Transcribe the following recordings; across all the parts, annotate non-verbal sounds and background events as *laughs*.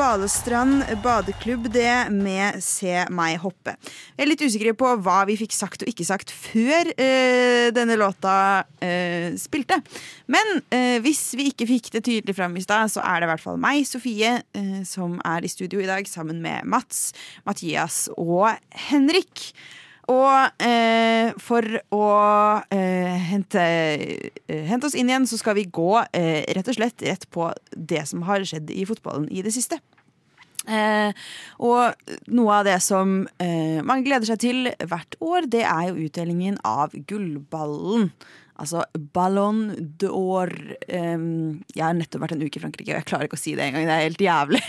Balestrand badeklubb det med Se meg hoppe. Jeg er litt usikker på hva vi fikk sagt og ikke sagt før eh, denne låta eh, spilte. Men eh, hvis vi ikke fikk det tydelig fram i stad, så er det i hvert fall meg, Sofie, eh, som er i studio i dag sammen med Mats, Mathias og Henrik. Og eh, for å eh, hente, eh, hente oss inn igjen, så skal vi gå eh, rett og slett rett på det som har skjedd i fotballen i det siste. Eh, og noe av det som eh, man gleder seg til hvert år, det er jo utdelingen av gullballen. Altså Ballon d'Or. Jeg har nettopp vært en uke i Frankrike, og jeg klarer ikke å si det engang. Det er helt jævlig.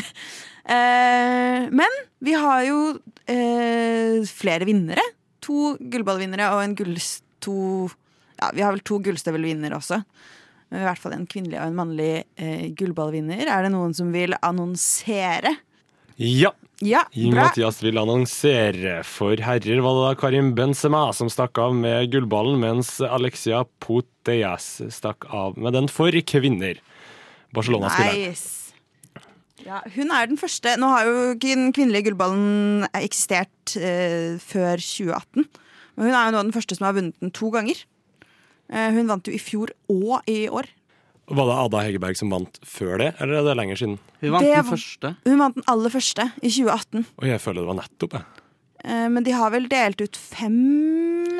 *laughs* Eh, men vi har jo eh, flere vinnere. To gullballvinnere og en gull... To Ja, vi har vel to gullstøvelvinnere også. I hvert fall en kvinnelig og en mannlig eh, gullballvinner. Er det noen som vil annonsere? Ja. Ja. Mathias vil annonsere. For herrer var det da Karim Benzema som stakk av med gullballen, mens Alexia Poteas stakk av med den for kvinner. Barcelona-spilleren. Nice. Ja, hun er den første. Nå har jo ikke den kvinnelige gullballen eksistert eh, før 2018. Men hun er jo nå den første som har vunnet den to ganger. Eh, hun vant jo i fjor og i år. Var det Ada Hegerberg som vant før det, eller er det lenger siden? Hun vant Det den første. Hun vant den aller første i 2018. Og jeg føler det var nettopp, jeg. Eh, men de har vel delt ut fem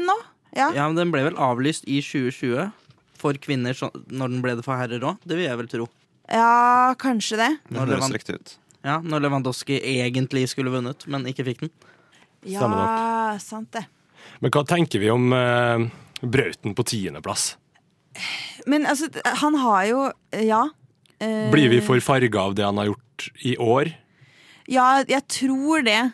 nå? Ja. Ja, men Den ble vel avlyst i 2020 for kvinner når den ble det for herrer òg. Det vil jeg vel tro. Ja, kanskje det. Det Når, høres riktig ut. ja, når Lewandowski egentlig skulle vunnet, men ikke fikk den. Ja, sant det. Men hva tenker vi om eh, Brauten på tiendeplass? Men altså, han har jo Ja. Eh, Blir vi for farga av det han har gjort i år? Ja, jeg tror det.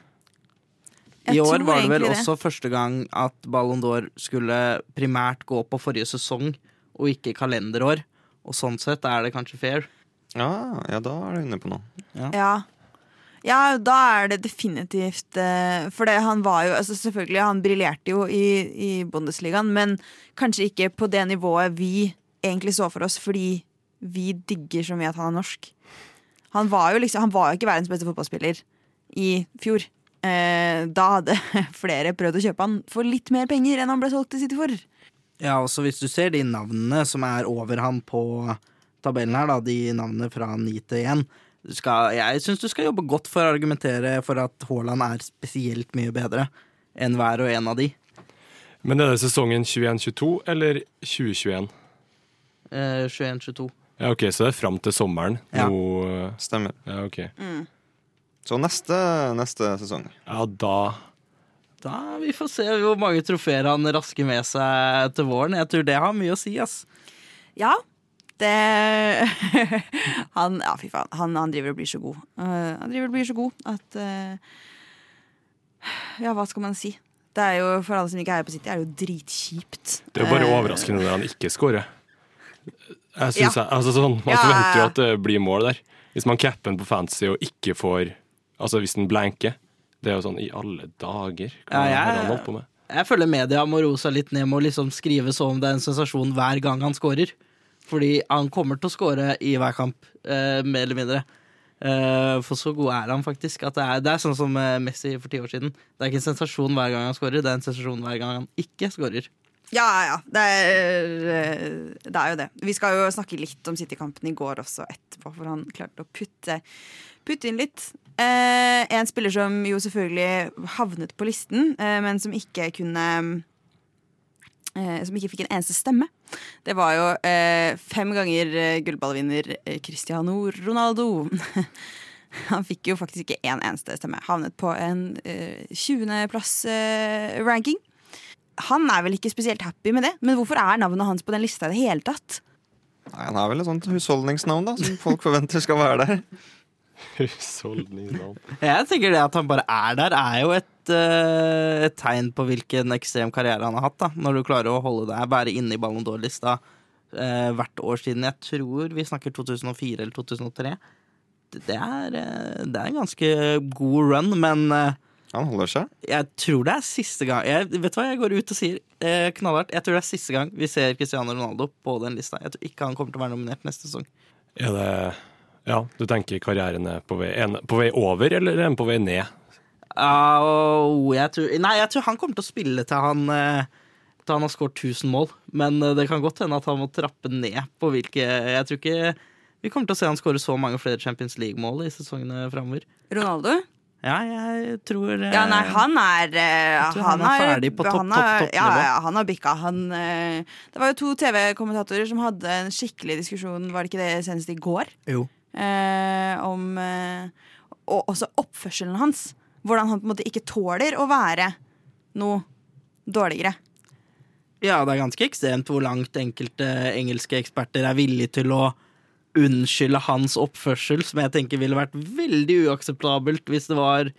Jeg I år var det vel også også første gang at Ballon d'Or skulle primært gå på forrige sesong, og ikke kalenderår. Og sånn sett er det kanskje fair. Ja, ja, da er du inne på noe. Ja. ja, da er det definitivt eh, For det, han var jo altså Selvfølgelig, han briljerte jo i, i Bundesligaen, men kanskje ikke på det nivået vi egentlig så for oss, fordi vi digger så mye at han er norsk. Han var jo liksom Han var jo ikke verdens beste fotballspiller i fjor. Eh, da hadde *laughs* flere prøvd å kjøpe han for litt mer penger enn han ble solgt til City for. Ja, også hvis du ser de navnene som er over ham på tabellen her, da, de navnene fra 9 til 1 skal, Jeg syns du skal jobbe godt for å argumentere for at Haaland er spesielt mye bedre enn hver og en av de. Men er det sesongen 21-22 eller 2021? Eh, 21-22. Ja, ok, Så det er fram til sommeren. Ja. Nå, Stemmer. ja, ok. Så neste, neste sesong. Ja, da Da Vi får se hvor mange trofeer han rasker med seg til våren. Jeg tror det har mye å si, ass. Ja, det *laughs* Han, ja, fy faen. Han, han driver og blir så god. Uh, han driver og blir så god at uh, Ja, hva skal man si? Det er jo, For alle som ikke er på City, er det jo dritkjipt. Det er jo bare Eh, overraskende når han ikke scorer. Jeg synes Ja. jeg, altså sånn, Man Ja, forventer jo at det blir mål der. Hvis man capper den på fancy og ikke får Altså hvis den blanker. Det er jo sånn i alle dager. Hva Ja, har han holdt på med? Jeg føler media må roe seg litt ned med å liksom skrive som om det er en sensasjon hver gang han scorer. Fordi han kommer til å score i hver kamp, eh, mer eller mindre. Eh, for så god er han faktisk. Det, er, det er sånn som eh, Messi for ti år siden. Det er ikke en sensasjon hver gang han scorer, det er en sensasjon hver gang han ikke scorer. Ja, ja. Det er, eh, det er jo det. Vi skal jo snakke litt om City-kampen i går også etterpå, for han klarte å putte, putte inn litt. Eh, en spiller som jo selvfølgelig havnet på listen, eh, men som ikke kunne Som ikke fikk en eneste stemme. Det var jo eh, fem ganger eh, gullballvinner eh, Cristiano Ronaldo. *laughs* Han fikk jo faktisk ikke én eneste stemme. Havnet på en eh, 20.-plass-ranking. Han er vel ikke spesielt happy med det, men hvorfor er navnet hans på den lista i det hele tatt? Nei, Han er vel et sånt husholdningsnavn da, som folk forventer skal være der. *laughs* Husholdningsnavn. *laughs* Jeg tenker det at han bare er der, er jo et, uh, et tegn på hvilken ekstrem karriere han har hatt. da Når du klarer å holde deg bare inne i Ballon d'Or-lista uh, hvert år siden Jeg tror vi snakker 2004 eller 2003. Det, er, uh, det er en ganske god run, men eh, Han holder seg. jeg tror det er siste gang jeg, Vet du hva jeg går ut og sier? Eh, knallhardt. Jeg tror det er siste gang vi ser Cristiano Ronaldo på den lista. Jeg tror ikke han kommer til å være nominert neste sesong. Er det, Ja, Du tenker karrieren er på vei, en, på vei over, eller er den på vei ned? Uh, jeg tror, nei, jeg tror han kommer til å spille til han, eh, til han har skåret 1000 mål. Men eh, det kan godt hende at han må trappe ned på hvilke Jeg tror ikke vi kommer til å se han skåre så mange flere Champions League-mål i sesongene framover. Ronaldo? Ja, jeg tror eh, Ja, nei, han er tror han er ferdig på topp, topp, topp Ja, nivå. ja, han har bikka. Han, det var jo to TV-kommentatorer som hadde en skikkelig diskusjon, var det ikke det senest i går? Jo. Eh, om eh, Og også oppførselen hans. Hvordan han på en måte ikke tåler å være noe dårligere. Ja, det er ganske ekstremt hvor langt enkelte engelske eksperter er villige til å unnskylde hans oppførsel, som jeg tenker ville vært veldig uakseptabelt hvis det var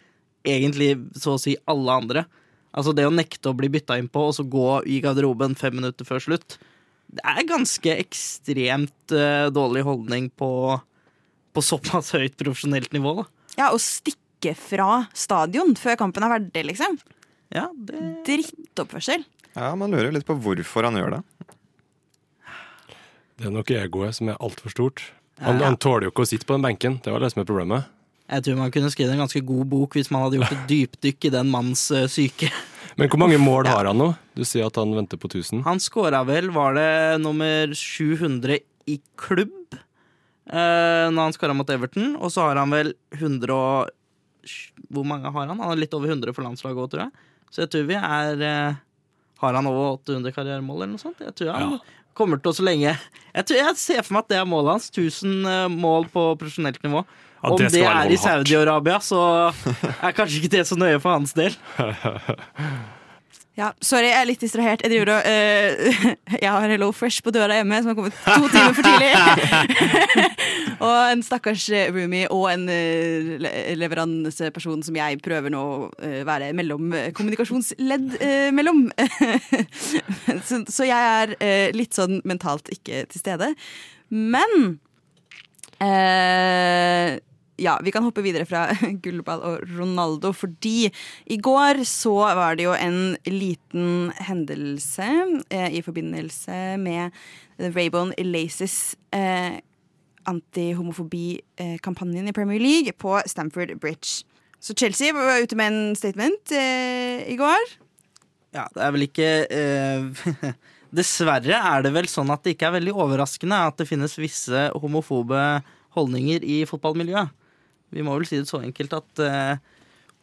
egentlig så å si alle andre. Altså det å nekte å bli bytta inn på, og så gå i garderoben fem minutter før slutt, det er ganske ekstremt uh, dårlig holdning på, på såpass høyt profesjonelt nivå, da. Ja, Å stikke fra stadion før kampen er ferdig, liksom. Ja, det Drittoppførsel. Ja, Man lurer litt på hvorfor han gjør det. Det er nok egoet som er altfor stort. Han, Ja. han tåler jo ikke å sitte på den benken. Det var det som er problemet. Jeg tror man kunne skrevet en ganske god bok hvis man hadde gjort et dypdykk i den manns uh, syke. Men hvor mange mål *laughs* har han nå? Du sier at han venter på 1000. Han skåra vel, var det nummer 700 i klubb eh, når han skåra mot Everton. Og så har han vel 100 og Hvor mange har han? Han har litt over 100 for landslaget òg, tror jeg. Så jeg tror vi er uh, Har han over 800 karrieremål eller noe sånt? Jeg tror han Ja. kommer til å så lenge jeg, tror, jeg ser for meg at det er målet hans. 1000 eh, mål på profesjonelt nivå. Ja, Om det det, er i. Saudi-Arabia, så er kanskje ikke det så nøye for hans del. *laughs* Ja, Sorry, jeg er litt distrahert. Jeg driver eh, *laughs* Jeg har Hello Fresh på døra hjemme, som har kommet to timer for tidlig. *laughs* og en stakkars eh, roomie og en uh, leveranseperson som jeg prøver nå å uh, være mellom kommunikasjonsledd mellom. *laughs* så, så jeg er litt sånn mentalt ikke til stede. Men ja, vi kan hoppe videre fra *laughs* gullball og Ronaldo, fordi i går så var det jo en liten hendelse eh, i forbindelse med Raybone Laces eh, antihomofobikampanjen i Premier League på Stamford Bridge. Så Chelsea var ute med en statement eh, i går. Ja, det er vel ikke eh, *laughs* Dessverre er det vel sånn at det ikke er veldig overraskende at det finnes visse homofobe holdninger i fotballmiljøet. Vi må vel si det så enkelt at eh,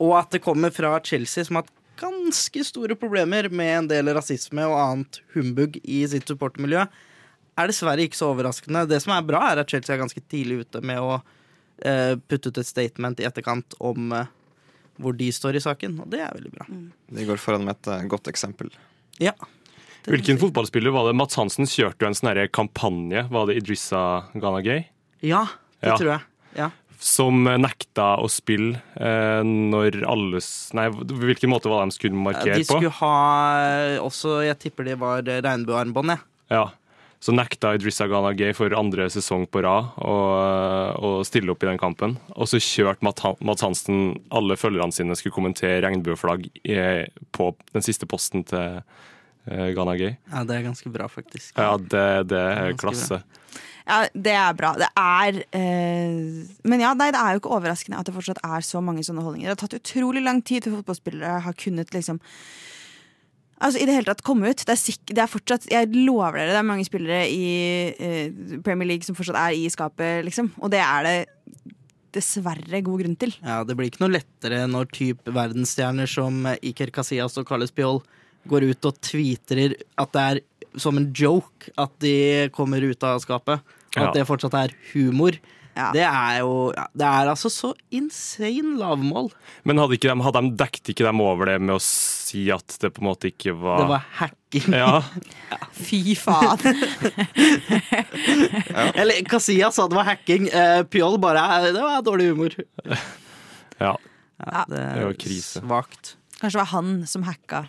Og at det kommer fra Chelsea, som har hatt ganske store problemer med en del rasisme og annet humbug i sitt supportermiljø, er dessverre ikke så overraskende. Det som er bra, er at Chelsea er ganske tidlig ute med å eh, putte ut et statement i etterkant om eh, hvor de står i saken, og det er veldig bra. De går foran med et godt eksempel. Ja. Hvilken fotballspiller var det? Mats Hansen kjørte jo en sånn kampanje. Var det Idrissa Ganagay? Ja, det Ja. tror jeg. Ja. Som nekta å spille eh, når alles Nei, hvilken måte var det de skulle markere på? De skulle på? ha også, jeg tipper det var regnbuearmbånd, jeg. Ja. Så nekta Idrissa Ganagay for andre sesong på rad å, stille opp i den kampen. Og så kjørte Mads Hansen alle følgerne sine skulle kommentere regnbueflagg i- på den siste posten til Ghana Gay. Ja, det er ganske bra, faktisk. Ja, det, det er klasse. Ja, det er bra. Det er eh, Men ja, nei, det er jo ikke overraskende at det fortsatt er så mange sånne holdninger. Det har tatt utrolig lang tid til fotballspillere har kunnet liksom Altså i det hele tatt komme ut. Det er, sikk- det er fortsatt Jeg lover dere, det er mange spillere i eh, Premier League som fortsatt er i skapet, liksom. Og det er det dessverre god grunn til. Ja, Det blir ikke noe lettere når typ verdensstjerner som Iker Casillas og Carles Piol går ut og tweeter at det er som en joke at de kommer ut av skapet. Og Ja. at det fortsatt er humor. Ja. Det er jo Det er altså så insane lavmål. Men hadde, ikke de, hadde de dekket ikke dem over det med å si at det på en måte ikke var, Det var hacking. Ja, *laughs* Fy faen. *laughs* Eller Casillas sa det var hacking. Pjoll Piol bare eh, Det var dårlig humor. ja. Ja, det Det var krise. Svakt. Kanskje det var han som hacka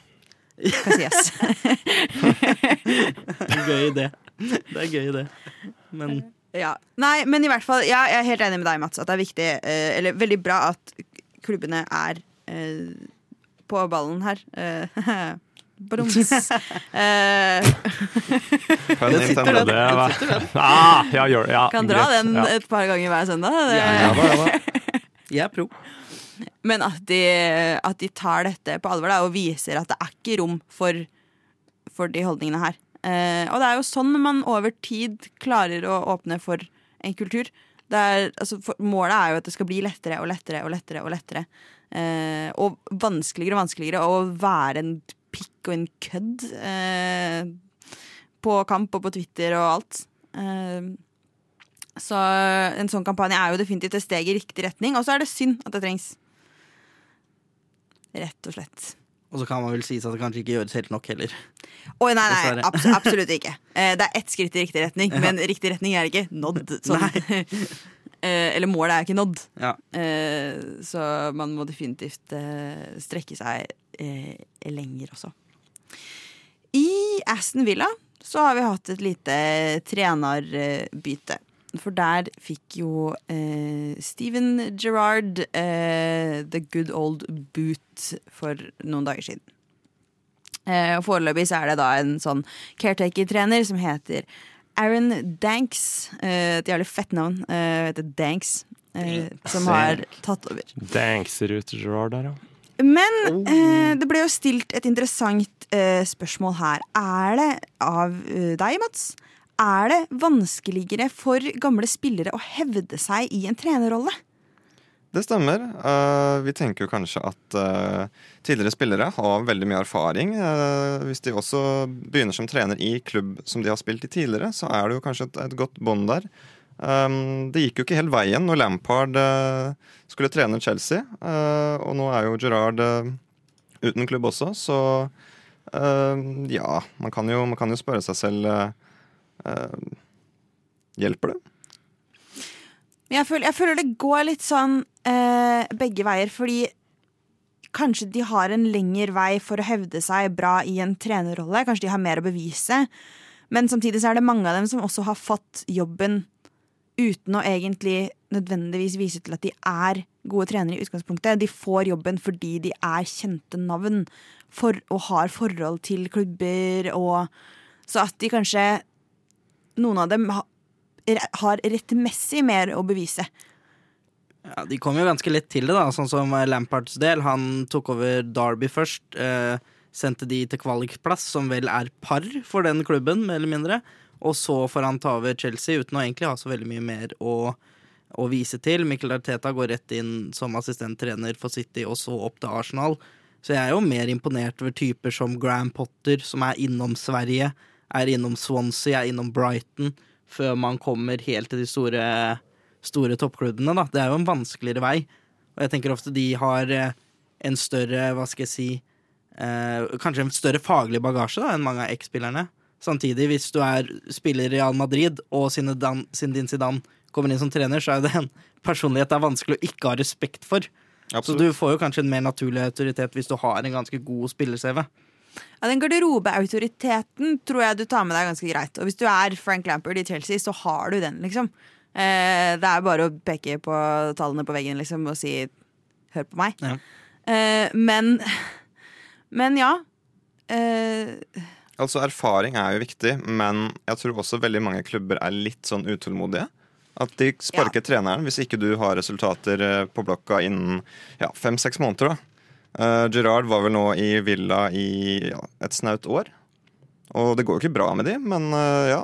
Casillas. *laughs* Gøy idé. Det er gøy idé. Men Ja. Nei, men i hvert fall, ja, jeg er helt enig med deg, Mats, at det er viktig, eh, eller veldig bra at klubbene er eh, på ballen her. Eh, *laughs* Broms. Eh, Pun intended. Det var, ah, ja, gjør, ja, kan dra greit. den Ja. et par ganger hver søndag. Det, Ja da, ja da. Jeg er pro. Men at de, at de tar dette på alvor da, og viser at det er ikke rom for, for de holdningene her. Eh, og det er jo sånn man over tid klarer å åpne for en kultur. Er, altså, for, målet er jo at det skal bli lettere og lettere og lettere. Og lettere eh, Og vanskeligere og vanskeligere å være en pikk og en kødd eh, på kamp og på Twitter og alt. Eh, så en sånn kampanje er jo definitivt et steg i riktig retning, og så er det synd at det trengs. Rett og slett. Og så kan man vel si at det kanskje ikke gjøres helt nok heller. Oi, nei, nei, abs absolutt ikke. *laughs* Eh, det er ett skritt i riktig retning, men riktig retning er ikke nådd. *laughs* Sånn. *laughs* Eh, Eller målet er ikke nådd. Ja. Eh, Så man må definitivt strekke seg lenger også. I Aston Villa så har vi hatt et lite trenerbytte. For der fikk jo eh, Steven Gerrard eh, the good old boot for noen dager siden. Eh, og Foreløpig så er det da en sånn caretaker-trener som heter Aaron Danks. Eh, et jævlig fett navn. Eh, heter Danks. Eh, som har tatt over. Dankser ut Gerard der, ja. Men eh, det ble jo stilt et interessant eh, spørsmål her. Er det av eh, deg, Mats? Er det vanskeligere for gamle spillere å hevde seg i en trenerrolle? Det stemmer. Eh, vi tenker jo kanskje at eh, tidligere spillere har veldig mye erfaring. Eh, hvis de også begynner som trener i klubb som de har spilt i tidligere, så er det jo kanskje et, godt bånd der. Um, det gikk jo ikke helt veien når Lampard skulle trene Chelsea. og nå er jo Gerrard eh, uten klubb også, så ja, man kan, jo, man kan jo spørre seg selv Hjelper det? Jeg føler, jeg føler det går litt sånn eh, begge veier, fordi kanskje de har en lengre vei for å hevde seg bra i en trenerrolle. Kanskje de har mer å bevise. Men samtidig så er det mange av dem som også har fått jobben uten å egentlig nødvendigvis vise til at de er gode trenere i utgangspunktet. De får jobben fordi de er kjente navn for, og har forhold til klubber. Og, så at de kanskje Noen av dem har rettmessig mer å bevise. Ja, De kom jo ganske lett til det, da, sånn som Lamparts del. Han tok over Derby først. Eh, sendte de til kvalikplass, som vel er par for den klubben, mer eller mindre. Og så får han ta over Chelsea uten å egentlig ha så veldig mye mer å, å vise til. Mikkel Arteta går rett inn som assistenttrener for City, og så opp til Arsenal. Så jeg er jo mer imponert over typer som Graham Potter, som er innom Sverige, er innom Swansea, er innom Brighton, før man kommer helt til de store, store toppklubbene. Da. Det er jo en vanskeligere vei. Og jeg tenker ofte de har eh, en større, hva skal jeg si eh, Kanskje en større faglig bagasje da, enn mange av X-spillerne. Samtidig, hvis du er spiller i Real Madrid og Zinedine Zidane kommer inn som trener, så er det en personlighet det er vanskelig å ikke ha respekt for. Så du får jo kanskje en mer naturlig autoritet hvis du har en ganske god spiller-CV. Ja, Den garderobeautoriteten tror jeg du tar med deg ganske greit. Og hvis du er Frank Lampard i Chelsea, så har du den, liksom. Eh, det er bare å peke på tallene på veggen liksom, og si 'hør på meg'. Ja. Eh, men Men ja. Eh, Altså, erfaring er jo viktig, men jeg tror også veldig mange klubber er litt sånn utålmodige. At de sparker treneren hvis ikke du har resultater eh, på blokka innen ja, fem-seks måneder. da. Uh, Gerard var vel nå i Villa i ja, et snaut år. Og det går jo ikke bra med de, men uh, ja,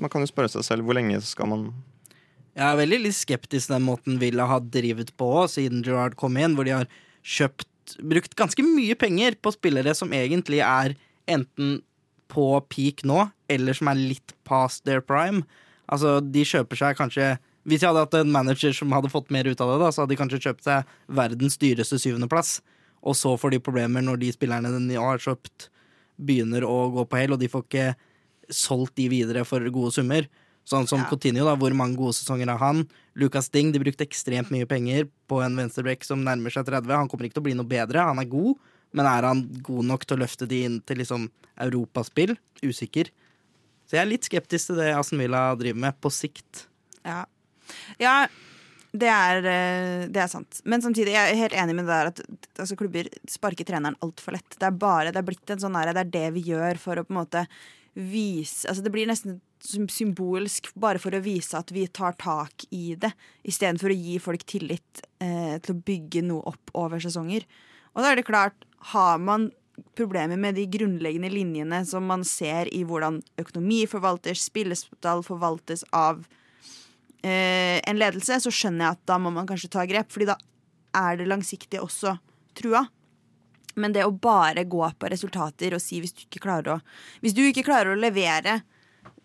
man kan jo spørre seg selv hvor lenge skal man Jeg er veldig litt skeptisk til den måten Villa har drivet på siden Gerard kom inn, hvor de har kjøpt brukt ganske mye penger på spillere som egentlig er enten på peak nå, eller som er litt past their prime. Altså, de kjøper seg kanskje Hvis jeg hadde hatt en manager som hadde fått mer ut av det, da, så hadde de kanskje kjøpt seg verdens dyreste syvendeplass. Og så får de problemer når de spillerne de har kjøpt, begynner å gå på hell, og de får ikke solgt de videre for gode summer. Sånn som Ja. Coutinho, da, hvor mange gode sesonger har han? Lucas Ding, de brukte ekstremt mye penger på en venstreback som nærmer seg 30. Han kommer ikke til å bli noe bedre, han er god, men er han god nok til å løfte de inn til liksom europaspill? Usikker. Så jeg er litt skeptisk til det Aston Villa driver med, på sikt. ja. ja. Det er, eh, det er sant. Men samtidig jeg er helt enig med det der at altså, klubber sparker treneren altfor lett. Det er bare, det er blitt en sånn der, det er det vi gjør for å på en måte vise altså Det blir nesten symbolsk bare for å vise at vi tar tak i det, istedenfor å gi folk tillit eh, til å bygge noe opp over sesonger. Og da er det klart, har man problemer med de grunnleggende linjene som man ser i hvordan økonomi forvaltes, spillestall forvaltes av eh, en ledelse, så skjønner jeg at da må man kanskje ta grep, fordi da er det langsiktig også trua. Men det å bare gå på resultater og si hvis du ikke klarer å Hvis du ikke klarer å levere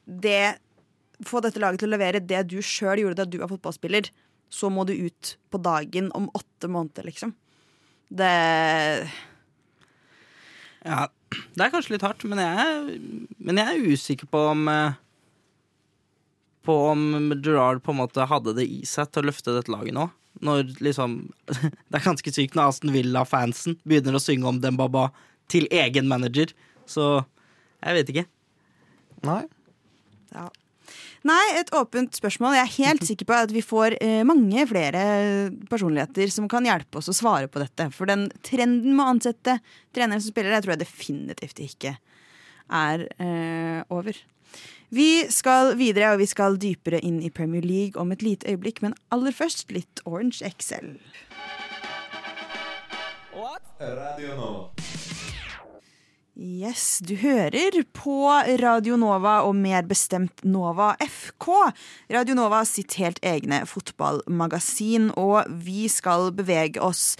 det Få dette laget til å levere det du sjøl gjorde da du var fotballspiller, så må du ut på dagen om åtte måneder, liksom. Det Ja, det er kanskje litt hardt, men jeg men jeg er usikker på om eh, På om Gerard på en måte hadde det i seg til å løfte dette laget nå. Når liksom *laughs* Det er ganske sykt når Aston Villa-fansen begynner å synge om Dembaba til egen manager. Så jeg vet ikke. Nei. Ja. Nei, et åpent spørsmål. Jeg er helt *laughs* sikker på at vi får eh, mange flere personligheter som kan hjelpe oss å svare på dette. For den trenden med å ansette trenere som spillere, jeg tror jeg definitivt ikke er eh, over. Vi skal videre, og vi skal dypere inn i Premier League om et lite øyeblikk, men aller først litt Orange XL. Radio Nova. Yes, du hører på Radio Nova, og mer bestemt Nova FK. Radio Nova sitt helt egne fotballmagasin, og vi skal bevege oss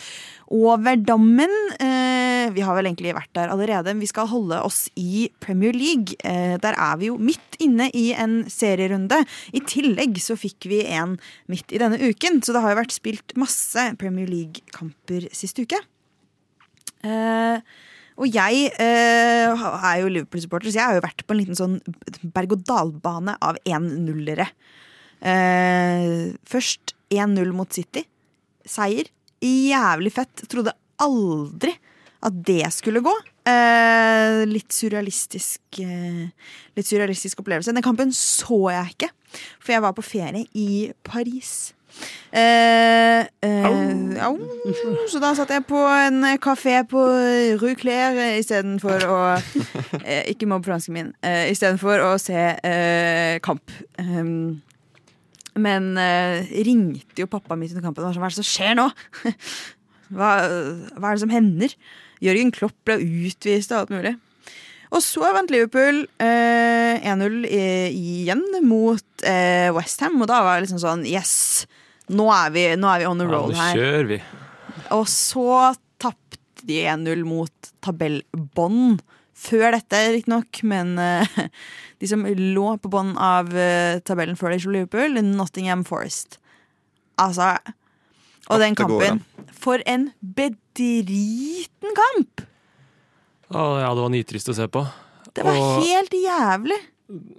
over dammen. Eh, vi har vel egentlig vært der allerede, men vi skal holde oss i Premier League. Eh, der er vi jo midt inne i en serierunde. I tillegg så fikk vi en midt i denne uken, så det har jo vært spilt masse Premier League-kamper sist uke. Eh, og jeg eh, er jo Liverpool-supporter, så jeg har jo vært på en liten sånn berg-og-dal-bane av 1-0-ere. Eh, først 1-0 mot City. Seier. Jævlig fett. Trodde aldri at det skulle gå. Eh, litt surrealistisk eh, Litt surrealistisk opplevelse. Den kampen så jeg ikke, for jeg var på ferie i Paris. Eh, eh, au. Så da satt jeg på en kafé på Rue Claire istedenfor å eh, Ikke mobb fransken min. Eh, istedenfor å se eh, kamp. Um, men ringte jo pappa mitt under kampen og var sånn Hva er det som skjer nå? hva, hva er det som hender? Jørgen Klopp ble utvist og alt mulig. Og så vant Liverpool eh, 1-0 igjen mot eh, Westham, og da var det liksom sånn Yes! Nå er vi, nå er vi on the Ja, roll nå her. kjører vi. Og så tapte de 1-0 mot tabellbånd. Før dette, riktignok, men eh, *laughs* de som lå på bånn av eh, tabellen før de slo Liverpool, Nottingham Forest. Altså Og den kampen For en bedriten kamp! Å, ja, det var nitrist å se på. Det var Og- helt jævlig.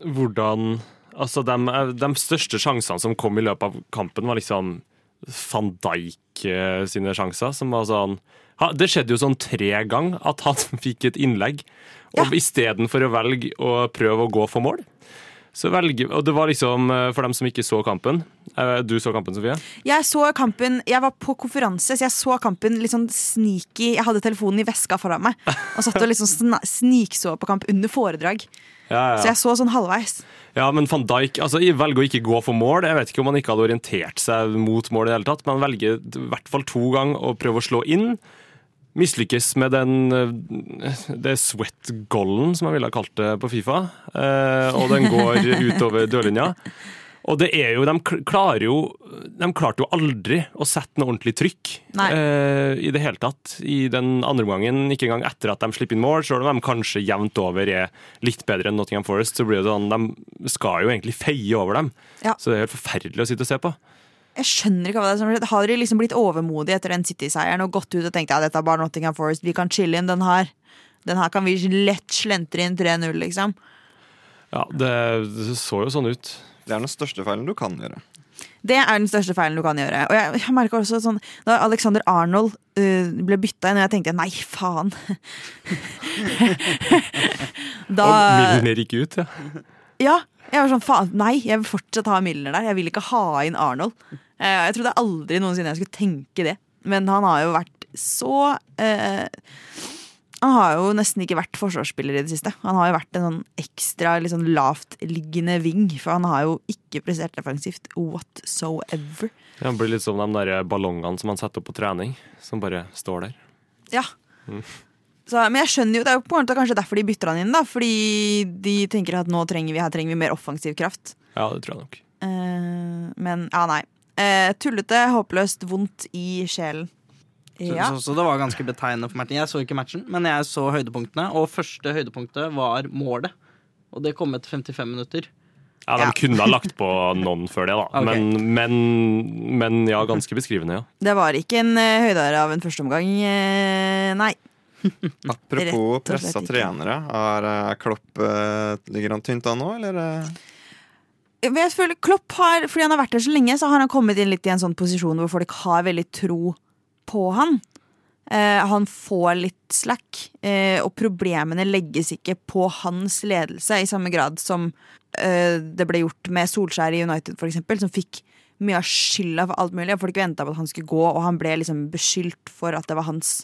Hvordan Altså, de, de største sjansene som kom i løpet av kampen, var liksom van Dijk eh, sine sjanser, som var sånn Det skjedde jo sånn tre ganger at han *laughs* fikk et innlegg, og Ja. istedenfor å velge å prøve å gå for mål, så velger Og det var liksom, eh, for dem som ikke så kampen eh, Du så kampen, Sofie? Jeg så kampen, jeg var på konferanse, så jeg så kampen litt sånn sneaky. Jeg hadde telefonen i veska foran meg og satt og liksom snikså på kamp under foredrag. Ja, Så jeg så sånn halvveis. Ja, men van Dijk altså, jeg velger å ikke gå for mål. Jeg vet ikke om han ikke hadde orientert seg mot mål i det hele tatt, men han velger i hvert fall to ganger å prøve å slå inn. Mislykkes med den eh, det sweat-gollen, som jeg ville ha kalt det på Fifa. Eh, og den går utover dørlinja. Og det er jo, de klarer jo De klarte jo aldri å sette noe ordentlig trykk eh, i det hele tatt i den andre omgangen. Ikke engang etter at de slipper inn mål, selv om de kanskje jevnt over er litt bedre enn Nottingham Forest. Så blir det sånn, De skal jo egentlig feie over dem. Ja. Så det er helt forferdelig å sitte og se på. Jeg skjønner ikke hva det er som har skjedd. Har dere liksom blitt overmodige etter den City-seieren og gått ut og tenkt ja, dette er bare Nottingham Forest, vi kan chille inn den her. Den her kan vi lett slentre inn 3-0, liksom. Ja, det, det så jo sånn ut. Det er den største feilen du kan gjøre. Det er den største feilen du kan gjøre. Og jeg, jeg også sånn Da Alexander Arnold uh, ble bytta inn, og jeg tenkte nei, faen. *laughs* da Og Milner gikk ut, ja. Ja, jeg var sånn, faen, nei, jeg vil fortsatt ha Milner der. Jeg vil ikke ha inn Arnold. Eh, Jeg trodde aldri noensinne jeg skulle tenke det. Men han har jo vært så eh, Han har jo nesten ikke vært forsvarsspiller i det siste. Han har jo vært en sånn ekstra litt sånn lavtliggende ving, for han har jo ikke prestert defensivt whatsoever. Ja, han blir litt som de der ballongene som han setter opp på trening, som bare står der. Ja. Så, men jeg skjønner jo, det er jo på en måte kanskje derfor de bytter han inn, da. Fordi de tenker at nå trenger vi, her trenger vi mer offensiv kraft. Ja, det tror jeg nok. Eh, men ja, nei. Eh, tullete, håpløst, vondt i sjelen. Ja. Så, så det var ganske betegnende for Martin. Jeg så ikke matchen, men jeg så høydepunktene. Og første høydepunktet var målet. Og det kom etter 55 minutter. Ja, De Ja. kunne ha lagt på noen før det, da. *laughs* Okay. Men, men, men ja, ganske beskrivende, ja. Det var ikke en uh, høydare av en førsteomgang, uh, nei. *laughs* Apropos pressa trenere. Er eh, Klopp eh, Ligger han tynt an nå, eller? Jeg føler Klopp har, Fordi han har vært der så lenge, så har han kommet inn litt i en sånn posisjon hvor folk har veldig tro på han. Eh, han får litt slack, eh, og problemene legges ikke på hans ledelse i samme grad som eh, det ble gjort med Solskjær i United, for eksempel, som fikk mye av skylda for alt mulig. Folk venta på at han skulle gå, og han ble liksom beskyldt for at det var hans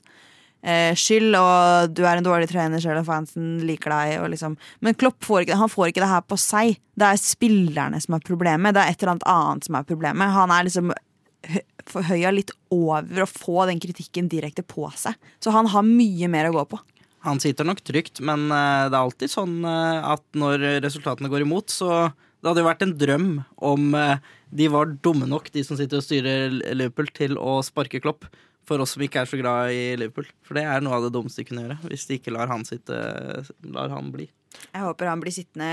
eh, skyld, og du er en dårlig trener selv og fansen liker deg. Liksom. Men Klopp får ikke, han får ikke det her på seg. Det er spillerne som er problemet. Det er et eller annet annet som er problemet. Han er liksom hø- forhøya litt over å få den kritikken direkte på seg. Så han har mye mer å gå på. Han sitter nok trygt, men eh, det er alltid sånn eh, at når resultatene går imot, så det hadde jo vært en drøm om eh, de var dumme nok, de som sitter og styrer Liverpool, til å sparke Klopp. For oss som ikke er så glad i Liverpool. For det er noe av det dummeste de kunne gjøre. Hvis de ikke lar han sitte Lar han bli. Jeg håper han blir sittende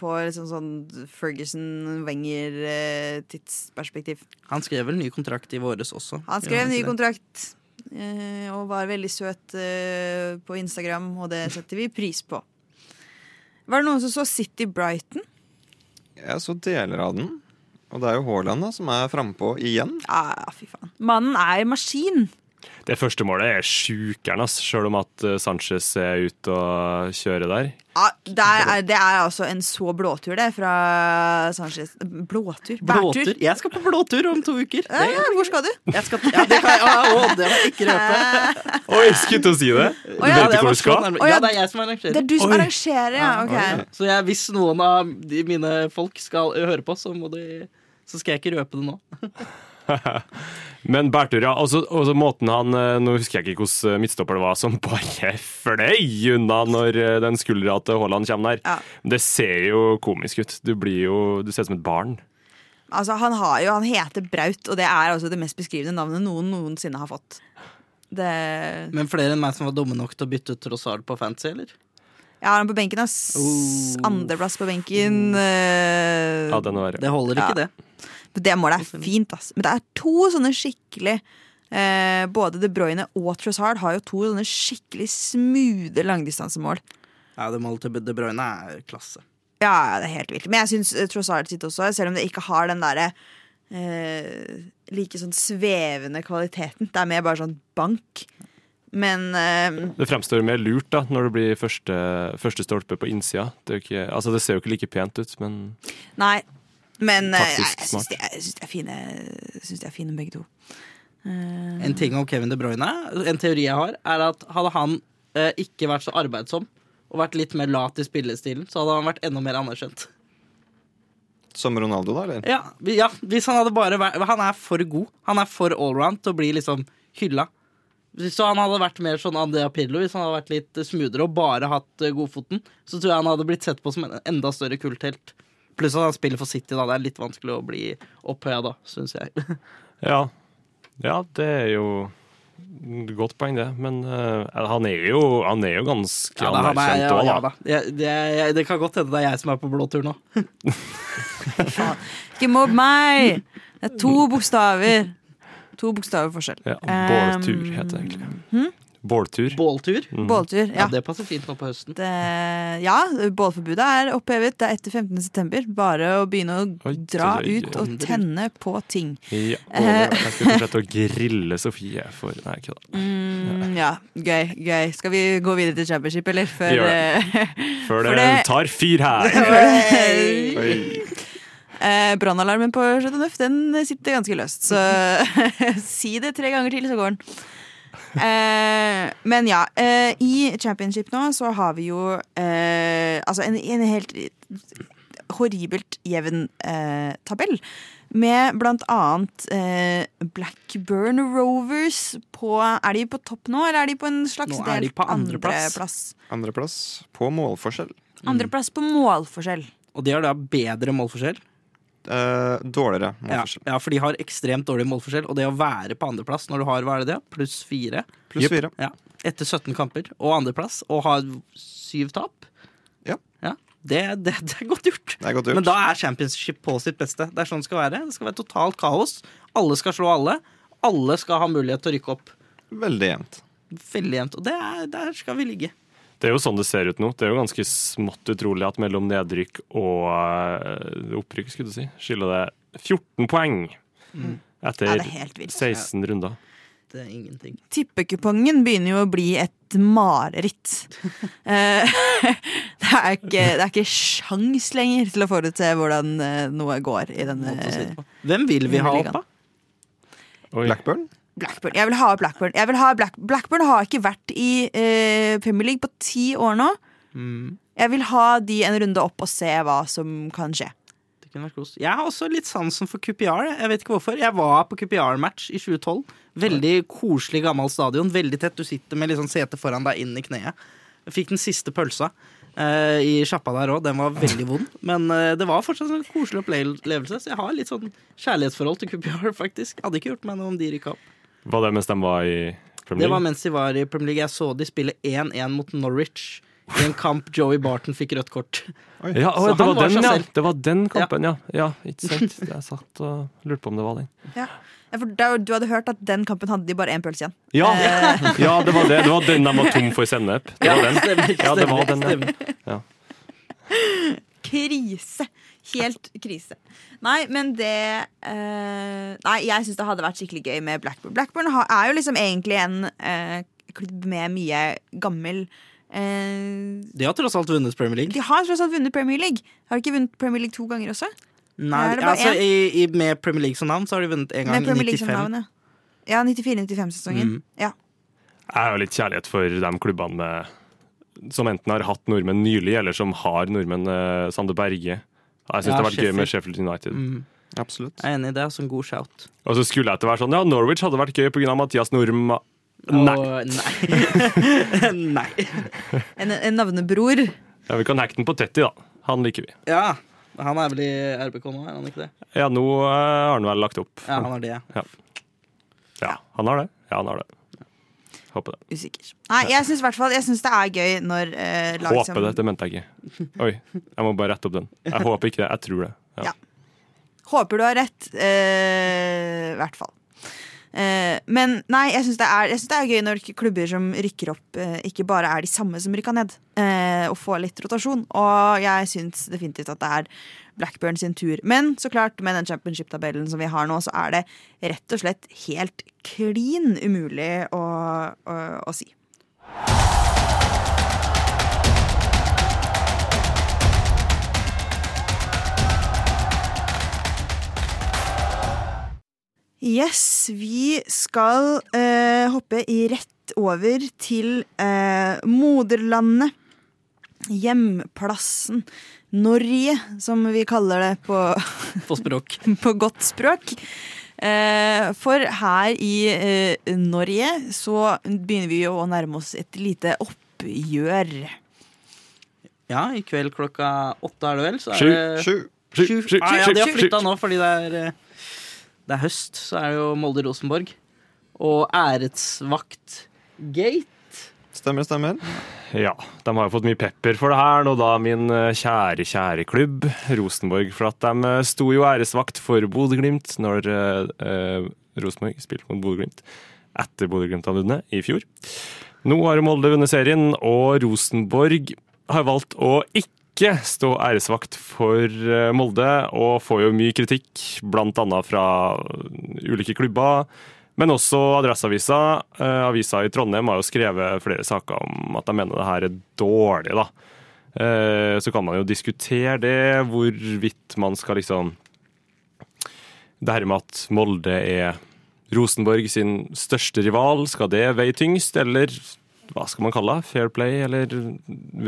på liksom sånn Ferguson-Wenger-tidsperspektiv. Han skrev vel ny kontrakt i våres også. Han skrev ny kontrakt eh, og var veldig søt eh, på Instagram, og det setter vi pris på. Var det noen som så City Brighton? Jeg så deler av den. Og det er jo Haaland som er frampå igjen. Ja, fy faen. Mannen er maskin. Det første målet er sjukeren, ass, sjøl om at eh, Sanchez er ute og kjører der. Ja, det, er, det er altså en så blåtur, det, fra Sanchez. Blåtur? Blåtur. Bærtur? Jeg skal på blåtur om to uker. Ja, ja, hvor skal du? jeg skal, ja, det kan jeg, å, det må jeg ikke røpe. *laughs* Oi, skulle til å si det! Du vet ikke hvor du skal? ja, Ja, det er jeg som arrangerer. Det er du som Oi. arrangerer, ja. ok. Så jeg, hvis noen av mine folk skal høre på, så, må de, så skal jeg ikke røpe det nå. *laughs* *laughs* Men Bertur, ja. Og så måten han eh, Nå husker jeg ikke hvordan midtstopper det var som bare fløy unna når eh, den skuldra til Haaland kommer der. Ja. Det ser jo komisk ut. Du blir jo Du ser ut som et barn. Altså, han, har jo, han heter Braut, og det er altså det mest beskrivende navnet noen noensinne har fått. Det Men flere enn meg som var dumme nok til å bytte ut Trossard på fancy, eller? Jeg har han på benken, ass. Oh. Andreplass på benken. eh, Ja. Det holder ikke, Ja. det. Det målet er fint, ass. Men det er to sånne skikkelig eh, Både De Bruyne og Trossard har jo to sånne skikkelig smoothe langdistansemål. Ja, det målet til De Bruyne er klasse. Ja, det er helt vilt. Men jeg syns Trossard sitt også, selv om det ikke har den derre eh, like sånn svevende kvaliteten. Det er mer bare sånn bank. Men eh, Det fremstår mer lurt da når det blir første, første stolpe på innsida. Det, er jo ikke, altså, det ser jo ikke like pent ut, men Nei. Men eh, jeg, Taktisk jeg syns de, jeg de er jeg de er fine begge to. Uh, En ting om Kevin De Bruyne, en teori jeg har, er at hadde han uh, ikke vært så arbeidsom og vært litt mer lat i spillestilen, så hadde han vært enda mer anerkjent. Som Ronaldo, da? eller? Ja, ja hvis han hadde bare vært Han er for god. Han er for allround til å bli liksom hylla. Så han hadde vært mer sånn Andrea Pirlo hvis han hadde vært litt smoothere og bare hatt godfoten. Så tror jeg han hadde blitt sett på som en enda større kulthelt. Pluss at han spiller for City, da. Det er litt vanskelig å bli opphøya da, syns jeg. *laughs* ja. Ja, det er jo godt poeng, det. Men uh, han, er jo, han er jo ganske Ja, da, han er, anerkjent ja, òg, ja, da. da. Jeg, det, jeg, det kan godt hende det er jeg som er på blå tur nå. *laughs* Ikke mobb meg! Det er to bokstaver. To bokstaver forskjell. Ja, båretur Um, heter det egentlig. Båltur. Båltur. Båltur. Ja, Ja. det passer fint nå på høsten. Det, ja, bålforbudet er opphevet. Det er etter 15. september. Bare å begynne å Oi, dra oi. ut og tenne på ting. Ja, Eh. og jeg skal fortsette å grille Sofie for Nei, ikke da. Mm, ja, gøy. gøy Skal vi gå videre til championship, eller? Før, Gjør eh, *laughs* Før det, det- tar fyr her. *laughs* Oi. Eh, Brannalarmen på Chateau Neuf den sitter ganske løst, så *laughs* si det tre ganger til, så går den. Eh, men ja, eh, i championship nå så har vi jo eh, altså en, en helt horribelt jevn eh, tabell. Med blant annet eh, Blackburn Rovers på Er de på topp nå, eller er de på en slags Nå er de på andreplass. andreplass? andre på målforskjell. Andreplass på målforskjell. Og de har da bedre målforskjell. Eh, dårligere målforskjell. ja, for de har ekstremt dårlig målforskjell. Og det å være på andreplass når du har hva er det, det? pluss fire Pluss fire. ja, etter 17 kamper, og andreplass, og ha syv tap Ja. det, det, det er godt gjort. Det er godt gjort. Men da er championship på sitt beste. Det er sånn det skal være. Det skal være totalt kaos. Alle skal slå alle. Alle skal ha mulighet til å rykke opp. Veldig jevnt. Veldig jevnt. Og det er, der skal vi ligge. Det er jo sånn det ser ut nå. Det er jo ganske smått utrolig at mellom nedrykk og eh, opprykk skulle du si, skiller det 14 poeng Ja, etter det er 16 runder. Det er ingenting. Tippekupongen begynner jo å bli et mareritt. *laughs* Eh, *laughs* det, er ikke, det er ikke sjans lenger til å forutse hvordan eh, noe går i denne. Hvem vil vi ha opp, da? Blackburn? Blackburn. Jeg vil ha Blackburn. Jeg vil ha Black, Blackburn har ikke vært i eh, Premier League på ti år nå. Mm, Jeg vil ha de en runde opp og se hva som kan skje. Jeg har også litt sansen for QPR. Jeg vet ikke hvorfor. Jeg var på QPR-match i 2012. Veldig koselig, gammel stadion. Veldig tett. Du sitter med liksom sete foran deg inn i kneet. Jeg fikk den siste pølsa eh, i sjappa der òg. Den var veldig vond. Men eh, det var fortsatt en koselig opplevelse. Så jeg har litt sånn kjærlighetsforhold til QPR, *laughs* faktisk. Hadde ikke gjort meg noe om de rykka opp. Var det mens de var i Premier Det var mens de var i Premier League. Jeg så de spille 1-1 mot Norwich. I en kamp Joey Barton fikk rødt kort. Ja, å, det, var var den, ja. det var den kampen, ja. ja. Ikke sant. Jeg satt og lurte på om det var den. Ja. Ja, for da, du hadde hørt at den kampen hadde de bare én pølse igjen. Ja, Eh. *laughs* ja det, var det. det var den de var tom for sennep. Det var den. Ja, det var den, ja. Krise. Helt krise. Nei, men det eh, Nei, jeg syns det hadde vært skikkelig gøy med Blackburn. Blackburn har, er jo liksom egentlig en eh, klubb med mye gammel eh, De har tross alt vunnet Premier League. De har tross alt vunnet Premier League. Har de ikke vunnet Premier League to ganger også? Nei, altså, i, i, med Premier League som navn så har de vunnet en gang i Premier League som 95. navn, ja. Ja, 94-95-sesongen. Mm. Ja. Jeg har jo litt kjærlighet for de klubbene som enten har hatt nordmenn nylig, eller som har nordmenn. Eh, Sander Berge. Jeg syns Ja, det har vært gøy med Sheffield. United. Mm. Absolutt. Jeg er enig i det. Altså en god shout. Og så skulle jeg til å være sånn Ja, Norwich hadde vært gøy pga. Mathias Norma. Nei. Oh, nei. *laughs* nei. En, en navnebror. Ja, vi kan hacke den på Tetti, da. Han liker vi. Ja, han er vel i RBK nå, er han ikke det? Ja, nå eh, har han vel lagt opp. Ja, han har det. ja. Ja, han har det. Ja, han har det. Håper det. Usikker. Nei, jeg syns det er gøy når eh, lag som Håper det, det mente jeg ikke. Oi, jeg må bare rette opp den. Jeg håper ikke det, jeg tror det. Ja. Ja. Håper du har rett. eh, I hvert fall. Eh, men nei, jeg syns det, det er gøy når klubber som rykker opp, eh, ikke bare er de samme som rykka ned. eh, og får litt rotasjon. Og jeg syns definitivt at det er Blackburn sin tur. Men så klart, med den championship-tabellen som vi har nå, så er det rett og slett helt klin umulig å, å, å si. Yes, vi skal eh, hoppe i rett over til eh, moderlandet. Hjemplassen. Norge, som vi kaller det på, På språk. *laughs* på godt språk. Eh, for her i eh, Norge så begynner vi jo å nærme oss et lite oppgjør. Ja, i kveld klokka åtte er det vel. Så er Sju. det Sju. Sju, Sju. sju, Ah, ja, sju, de har sju, flytta sju. nå fordi det er, eh, det er høst. Så er det jo Molde-Rosenborg. Og Æretsvakt Gate. Stemmer, stemmer. Ja, de har jo fått mye pepper for det her nå da, min eh, kjære, kjære klubb, Rosenborg. For at de eh, sto jo æresvakt for Bodø-Glimt når eh, eh, Rosenborg spilte mot Bodø-Glimt etter Bodø-Glimt hadde vunnet i fjor. Nå har Molde vunnet serien, og Rosenborg har valgt å ikke stå æresvakt for eh, Molde, og får jo mye kritikk, bl.a. fra ulike klubber. Men også Adresseavisa. Eh, Avisa i Trondheim har jo skrevet flere saker om at de mener det her er dårlig. da. Eh, Så kan man jo diskutere det, hvorvidt man skal liksom Det her med at Molde er Rosenborg sin største rival, skal det veie tyngst, eller hva skal man kalle det? Fair play, eller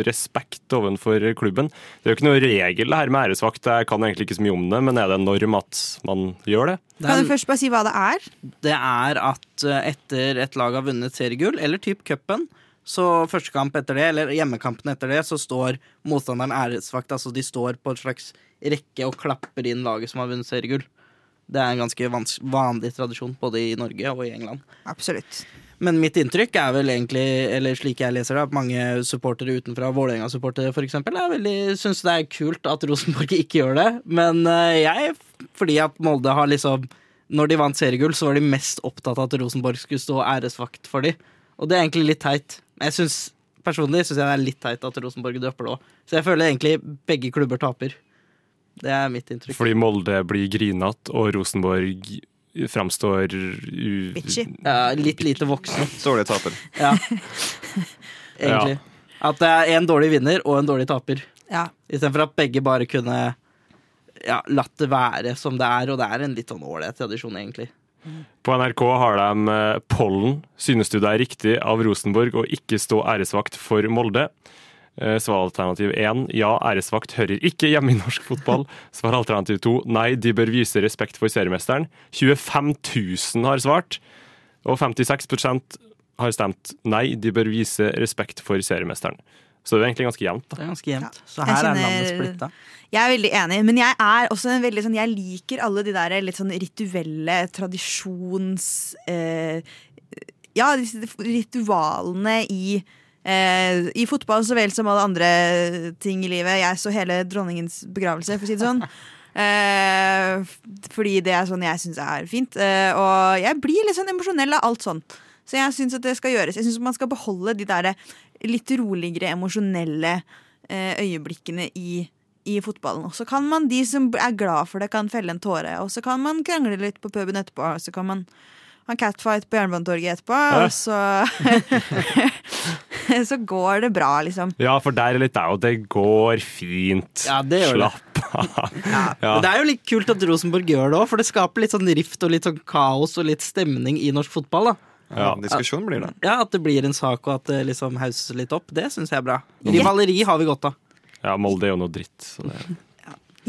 respekt overfor klubben? Det er jo ikke noe regel her med æresvakt, jeg kan egentlig ikke så mye om det, men er det en norm at man gjør det? Det Kan er, du først bare si hva det er? det er at eh, etter et lag har vunnet seriegull, eller typ cupen, så første kamp etter det, eller hjemmekampen etter det, så står motstanderen æresvakt. Altså de står på en slags rekke og klapper inn laget som har vunnet seriegull. Det er en ganske vanlig tradisjon både i Norge og i England. Absolutt. Men mitt inntrykk er vel egentlig, eller slik jeg leser det, at mange supportere utenfra, Vålerenga-supportere f.eks., syns det er kult at Rosenborg ikke gjør det. Men eh, jeg, fordi at Molde har liksom Når de vant seriegull, så var de mest opptatt av at Rosenborg skulle stå æresvakt for dem. Og det er egentlig litt teit. Jeg synes, Personlig syns jeg det er litt teit at Rosenborg dropper det òg. Så jeg føler egentlig begge klubber taper. Det er mitt inntrykk. Fordi Molde blir grinete, og Rosenborg framstår u... Bitchy. Ja, litt lite voksen. *laughs* Dårlig taper. *laughs* Ja. Egentlig. At det er en dårlig vinner og en dårlig taper. Ja. Istedenfor at begge bare kunne ja, latt det være som det er. Og det er en litt sånn ålreit tradisjon, egentlig. På NRK har de eh, pollen. Synes du det er riktig av Rosenborg å ikke stå æresvakt for Molde? Eh, Svaralternativ 1 ja, æresvakt hører ikke hjemme i norsk fotball. Svar alternativ 2 nei, de bør vise respekt for seriemesteren. 25 000 har svart, og 56% har stemt nei, de bør vise respekt for seriemesteren. Så det er egentlig ganske jevnt. da. Det er ganske jevnt. Så her her er landet splitta. Jeg er veldig enig, men jeg er også en veldig sånn Jeg liker alle de der litt sånn rituelle tradisjons... Eh, ja, disse ritualene i eh, I fotball så vel som alle andre ting i livet. Jeg så hele dronningens begravelse, for å si det sånn. *laughs* Eh, fordi det er sånn jeg syns er fint. Eh, og jeg blir litt sånn emosjonell av alt sånn. Så jeg syns at det skal gjøres. Jeg syns man skal beholde de der litt roligere, emosjonelle eh, øyeblikkene i, i fotballen. Og så kan man, de som er glad for det, kan felle en tåre. Og så kan man krangle litt på puben etterpå. Og så kan man ha catfight på Jernbanetorget etterpå. Og så *laughs* *laughs* Så går det bra, liksom. Ja, for der er litt der, og det går fint. Ja, det gjør. Slapp av. *laughs* Ja. Ja. det er jo litt kult at Rosenborg gjør det òg, for det skaper litt sånn rift og litt sånn kaos og litt stemning i norsk fotball. da Ja. Diskusjon blir det. Ja, At det blir en sak og at det liksom hauses litt opp, det syns jeg er bra. Rivaleri har vi godt av. Ja, Molde er jo noe dritt. Så det...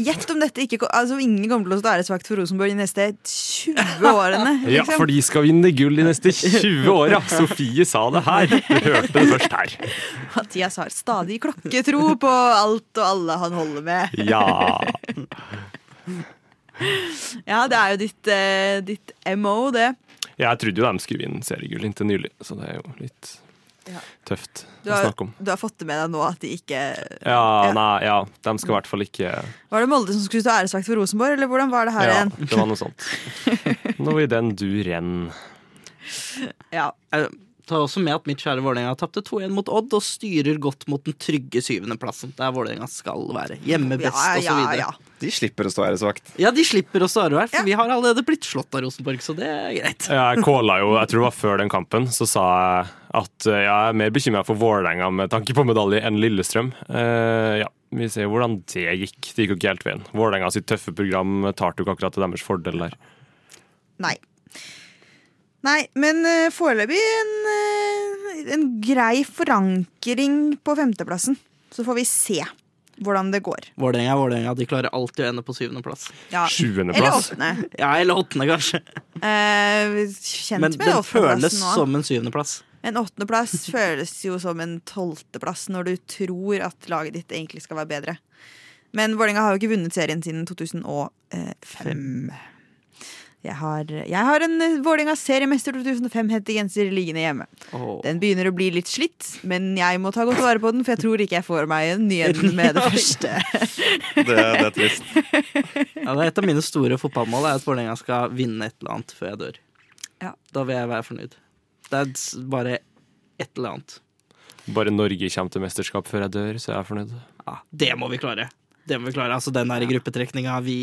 Gjett om dette ikke Altså ingen kommer til å stå æresvakt for Rosenborg de neste 20 årene. *laughs* Ja, liksom. for de skal vinne gull de neste 20 åra! Sofie sa det her. Du hørte det først her. *laughs* Mathias har stadig klokketro på alt og alle han holder med. Ja. *laughs* Ja, det er jo ditt, eh, ditt MO, det. Jeg trodde jo de skulle vinne seriegull inntil nylig, så det er jo litt Ja. tøft Du å har, snakke om. du har fått det med deg nå at de ikke Ja, Ja. nei, ja, de skal i hvert fall ikke Var det Molde som skulle stå æresvakt for Rosenborg, eller hvordan var det her Ja, igjen? det var noe sånt. *laughs* Noe i den du renn. Ja. Jeg tar også med at mitt kjære Vålerenga tapte 2-1 mot Odd og styrer godt mot den trygge syvendeplassen, der Vålerenga skal være. Hjemme best, ja, og så ja, videre. ja. De slipper å stå æresvakt. Ja, de slipper å stå æresvakt, for Ja. vi har allerede blitt slått av Rosenborg, så det er greit. Ja, Jeg calla jo, jeg tror det var før den kampen, så sa jeg at eh, jeg er mer bekymra for Vålerenga med tanke på medalje enn Lillestrøm. Eh, ja, Vi ser hvordan det gikk. Det gikk jo ikke helt veien. Vålerenga sitt tøffe program tar ikke akkurat til deres fordel der. Nei. Nei, men uh, foreløpig en, eh, en grei forankring på femteplassen. Så får vi se hvordan det går. Vålerenga er Vålerenga, de klarer alltid å ende på syvendeplass. Ja. Eller åttende. Ja, eller åttende, kanskje. Eh, kjent Men med det føles åttendeplassen nå. som en syvendeplass. En åttendeplass føles jo som en tolvteplass når du tror at laget ditt egentlig skal være bedre. Men Vålerenga har jo ikke vunnet serien siden 2005. Jeg har, jeg har en Vålerenga seriemester 2005-hettegenser liggende hjemme. Oh. Den begynner å bli litt slitt, men jeg må ta godt vare på den, for jeg tror ikke jeg får meg en ny en *laughs* med det første. Det, det er trist. *laughs* Ja, det er et av mine store fotballmål er at Vålerenga skal vinne et eller annet før jeg dør. Ja. Da vil jeg være fornøyd. Det er bare et eller annet. Bare Norge kommer til mesterskap før jeg dør, så jeg er fornøyd. Ja, det må vi klare. Det må vi klare. Altså, den der gruppetrekninga vi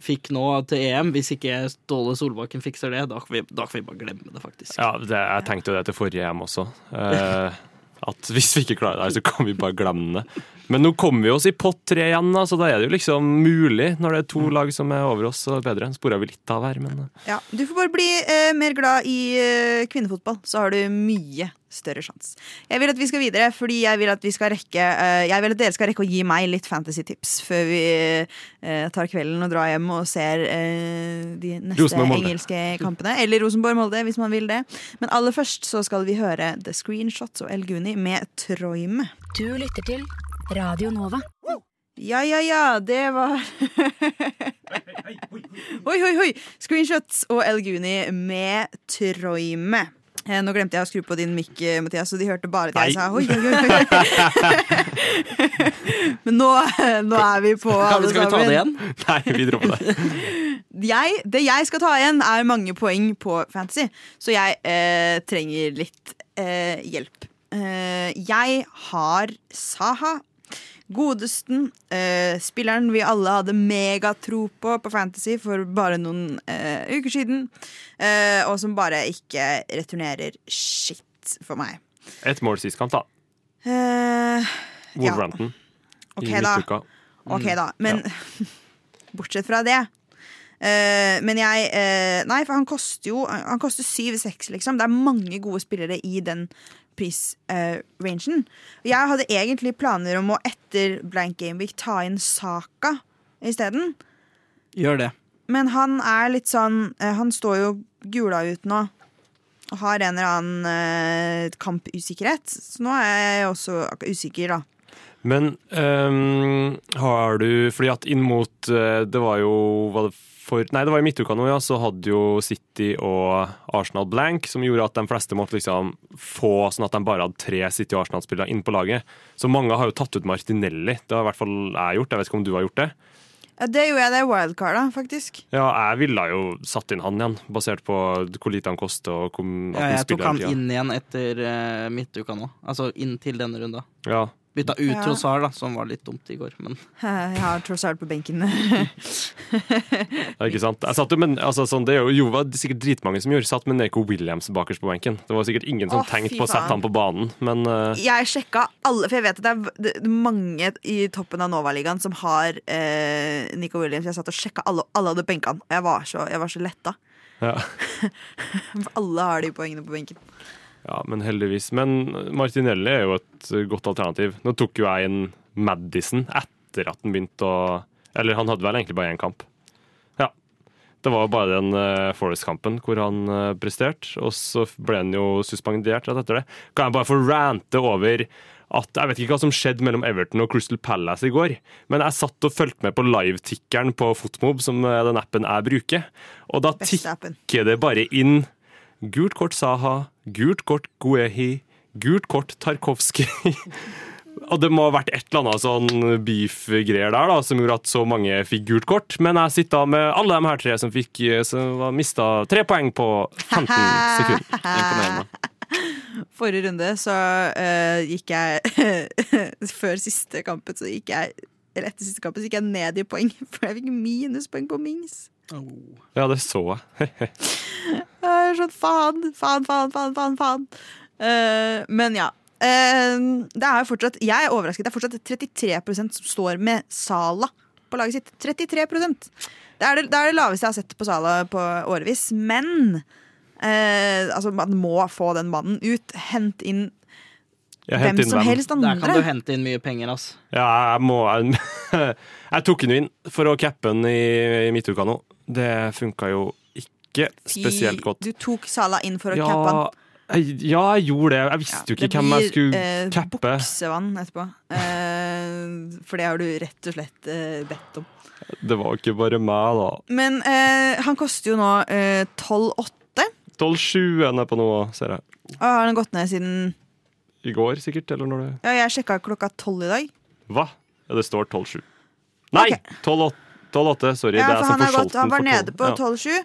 fikk nå til EM, hvis ikke Ståle Solbakken fikser det, da kan vi, da kan vi bare glemme det, faktisk. Ja, det, Jeg tenkte jo det til forrige EM også. Eh, *laughs* at hvis vi ikke klarer det her, så kan vi bare glemme det. Men nå kommer vi oss i pott tre igjen, da, så da er det jo liksom mulig. Når det er to lag som er over oss, det bedre. Spora vi litt av her, men eh. Ja, Du får bare bli eh, mer glad i eh, kvinnefotball, så har du mye større sjanse. Jeg vil at vi skal videre, fordi jeg vil at vi skal rekke eh, Jeg vil at dere skal rekke å gi meg litt fantasy-tips før vi eh, tar kvelden og drar hjem og ser eh, de neste engelske kampene. Eller Rosenborg-Molde, hvis man vil det. Men aller først så skal vi høre The Screenshots og El Guni med Troime. Du lytter til Radio Nova. Ja, ja, ja, det var *laughs* Oi, oi, oi! Screenshots og El Guni med Troime. Eh, Nå glemte jeg å skru på din mic, eh, Mathias, så de hørte bare at jeg sa oi, oi, oi. *laughs* Men nå, nå er vi på, alle sammen. skal vi ta det igjen? Nei, vi dropper det. *laughs* Jeg, det jeg skal ta igjen, er mange poeng på Fantasy, så jeg eh, trenger litt eh, hjelp. Eh, jeg har Saha. Godesten. Eh, spilleren vi alle hadde megatro på på Fantasy for bare noen eh, uker siden. Eh, og som bare ikke returnerer shit for meg. Ett mål sist kamp, da. Eh, Ja. Wolverhampton ok, i da. Ok, da. Men *laughs* bortsett fra det eh, Men jeg eh, Nei, for han koster jo Han koster 7-6, liksom. Det er mange gode spillere i den prisrangen. jeg hadde egentlig planer om å etter Blank Game Week ta inn Saka isteden. Gjør det. Men han er litt sånn uh, Han står jo gula ut nå. Og har en eller annen uh, kampusikkerhet. Så nå er jeg også usikker, da. Men um, har du Fordi at inn mot eh, Det var jo var det for, Nei, det var i midtuka nå, ja. Så hadde jo City og Arsenal blank, som gjorde at de fleste måtte liksom få sånn at de bare hadde tre City- og Arsenal-spillere inn på laget. Så mange har jo tatt ut Martinelli. Det har i hvert fall jeg gjort. Jeg vet ikke om du har gjort det? Ja, det gjorde jeg det wildcard, da, faktisk. Ja, jeg ville jo satt inn han igjen, basert på hvor lite han koster. Og hvor, at Ja, jeg tok han inn igjen etter uh, midtuka nå. Altså inn til denne runda. Ja. Bytta ut Ja. Trossard, da, som var litt dumt i går. Men *laughs* Jeg har Trossard på benken. Ja, ikke sant? Jeg satt jo med, altså, sånn, det jo, var sikkert dritmange som gjorde, satt med Neko Williams bakerst på benken. Det var sikkert ingen som Å, tenkte på å sette han på banen, men uh... Jeg sjekka alle, for jeg vet at det er er mange i toppen av Nova-ligaen som har eh, Nico Williams. Jeg satt og sjekka alle, alle hadde benka han, og jeg var så, jeg var så letta. ja. *laughs* Alle har de poengene på benken. Ja, men heldigvis. Men Martinelli er jo et godt alternativ. Nå tok jo jeg inn Madison etter at han begynte å Eller han hadde vel egentlig bare én kamp. Ja. Det var bare den uh, Forest-kampen hvor han uh, presterte, og så ble han jo suspendert rett etter det. Kan jeg bare få rante over at Jeg vet ikke hva som skjedde mellom Everton og Crystal Palace i går, men jeg satt og fulgte med på live-tikkeren på Fotmob, som er den appen jeg bruker, og da tikker det bare inn Gult kort Saha, gult kort Guehi, gult kort Tarkovskij. *laughs* Og det må ha vært et eller annet sånn beef-greier der da, som gjorde at så mange fikk gult kort. Men jeg sitter med alle de her tre som fikk Som var mista tre poeng på 15 *laughs* sekunder. imponerende. Forrige runde så uh, gikk jeg *laughs* Før siste kampen så gikk jeg Eller etter siste kampen så gikk jeg ned i poeng, for jeg fikk minuspoeng på Mings. Ja, det så jeg. *laughs* Jeg er sånn faen, faen, faen, faen, faen. faen. Uh, men ja. Uh, det er jo fortsatt Jeg er overrasket. Det er fortsatt 33% som står med Sala på laget sitt. 33% Det er det, det er det laveste jeg har sett på Sala på årevis. Men uh, altså, man må få den mannen ut. Hent inn Jeg hvem som hvem? helst Der kan du hente inn mye penger, ass. Ja, jeg må *laughs* Jeg, tok den inn for å cappe den i, i midtuka nå. Det funka jo ikke spesielt godt. Du tok Sala inn for å Ja, cappe han. jeg, ja, jeg gjorde det. Jeg visste jo ikke hvem jeg skulle eh, cappe. buksevann etterpå. Eh, for det har du rett og slett eh, bedt om. Det var ikke bare meg, da. Men eh, han koster jo nå eh, 12,8. 12-7 er på nå, ser jeg. Og har den gått ned siden I går, sikkert? Eller når det Ja, jeg sjekka klokka 12 i dag. Hva? Ja, det står 12-7. Nei! Okay. 12-8. Sorry. Ja, det er for han, har for gått, han var nede på 12,7.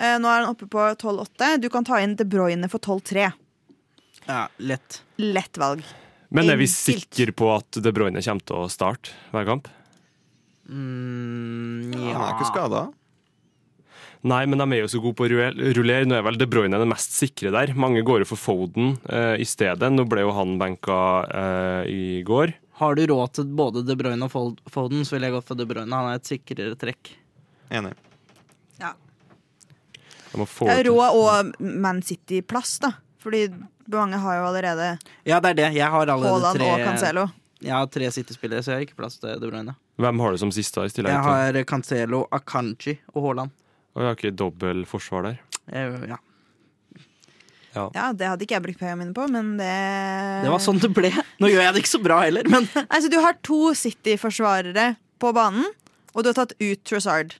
Eh, nå er han oppe på 12,8. Du kan ta inn De Bruyne for 12,3. Ja, lett. Lett valg. Men er vi sikre på at De Bruyne kommer til å starte hver kamp? Mm, Han er ikke ja. skada. Nei, men de er jo så gode på å rullere. Nå er vel De Bruyne den mest sikre der. Mange går jo for Foden eh, i stedet. Nå ble jo han benka eh, i går. Har du råd til både De Bruyne og Foden, så ville jeg gått for De Bruyne. Han er et sikrere trekk. Enig. De må få Ja, Råd og Man City-plass, da. Fordi mange har jo allerede Ja, det er det. Jeg har allerede tre, og Cancelo. jeg har tre City-spillere, så jeg har ikke plass til De Bruyne. Hvem har du som siste i tillegg? Jeg har Cancelo, Akanji og Haaland. Og jeg har ikke dobbelt forsvar der. Jeg- Ja. Ja, Det hadde ikke jeg brukt pengene mine på, men det Det var sånn det ble. Nå gjør jeg det ikke så bra heller, men *laughs* Altså, Du har to City-forsvarere på banen, og du har tatt ut Trossard.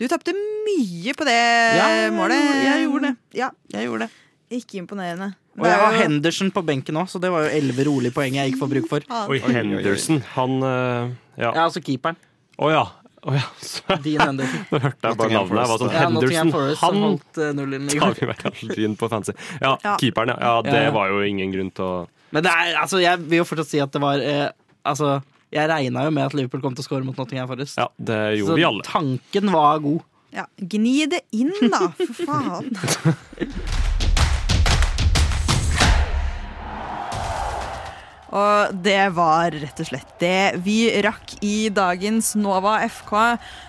Du tapte mye på det Ja, målet. jeg gjorde det. Ja, jeg gjorde det. Ikke imponerende. Og jeg har Henderson på benken òg, så det var jo elleve rolige poeng jeg ikke får bruk for. Ja. Oi, Henderson. Han eh, Ja. Ja, altså keeperen. Å ja. Å ja. Så, Dean Henderson. *laughs* Nå hørte jeg bare navnet. Jeg var sånn Ja, Henderson. Forest Han holdt eh, nullen i tar vi vel inn på fancy. Ja, Ja. keeperen, ja. ja. Det Ja. var jo ingen grunn til å Men det er, altså, jeg vil jo fortsatt si at det var eh, Altså, jeg regna jo med at Liverpool kom til å score mot Nottingham Forest. Ja, det gjorde så vi alle. tanken var god. Ja, Gni det inn, da, for faen. *laughs* *laughs* Og det var rett og slett det vi rakk i dagens Nova FK.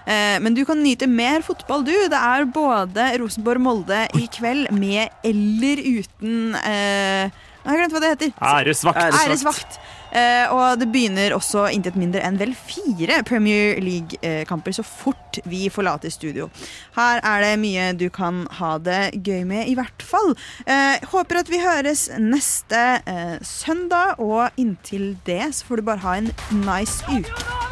Eh, men du kan nyte mer fotball, du. Det er både Rosenborg-Molde i kveld med eller uten eh, Jeg har glemt hva det heter. Æresvakt! Æresvakt. Eh, og det begynner også intet mindre enn vel fire Premier League-kamper så fort vi forlater studio. Her er det mye du kan ha det gøy med, i hvert fall. Eh, håper at vi høres neste eh, søndag, og inntil det så får du bare ha en nice uke.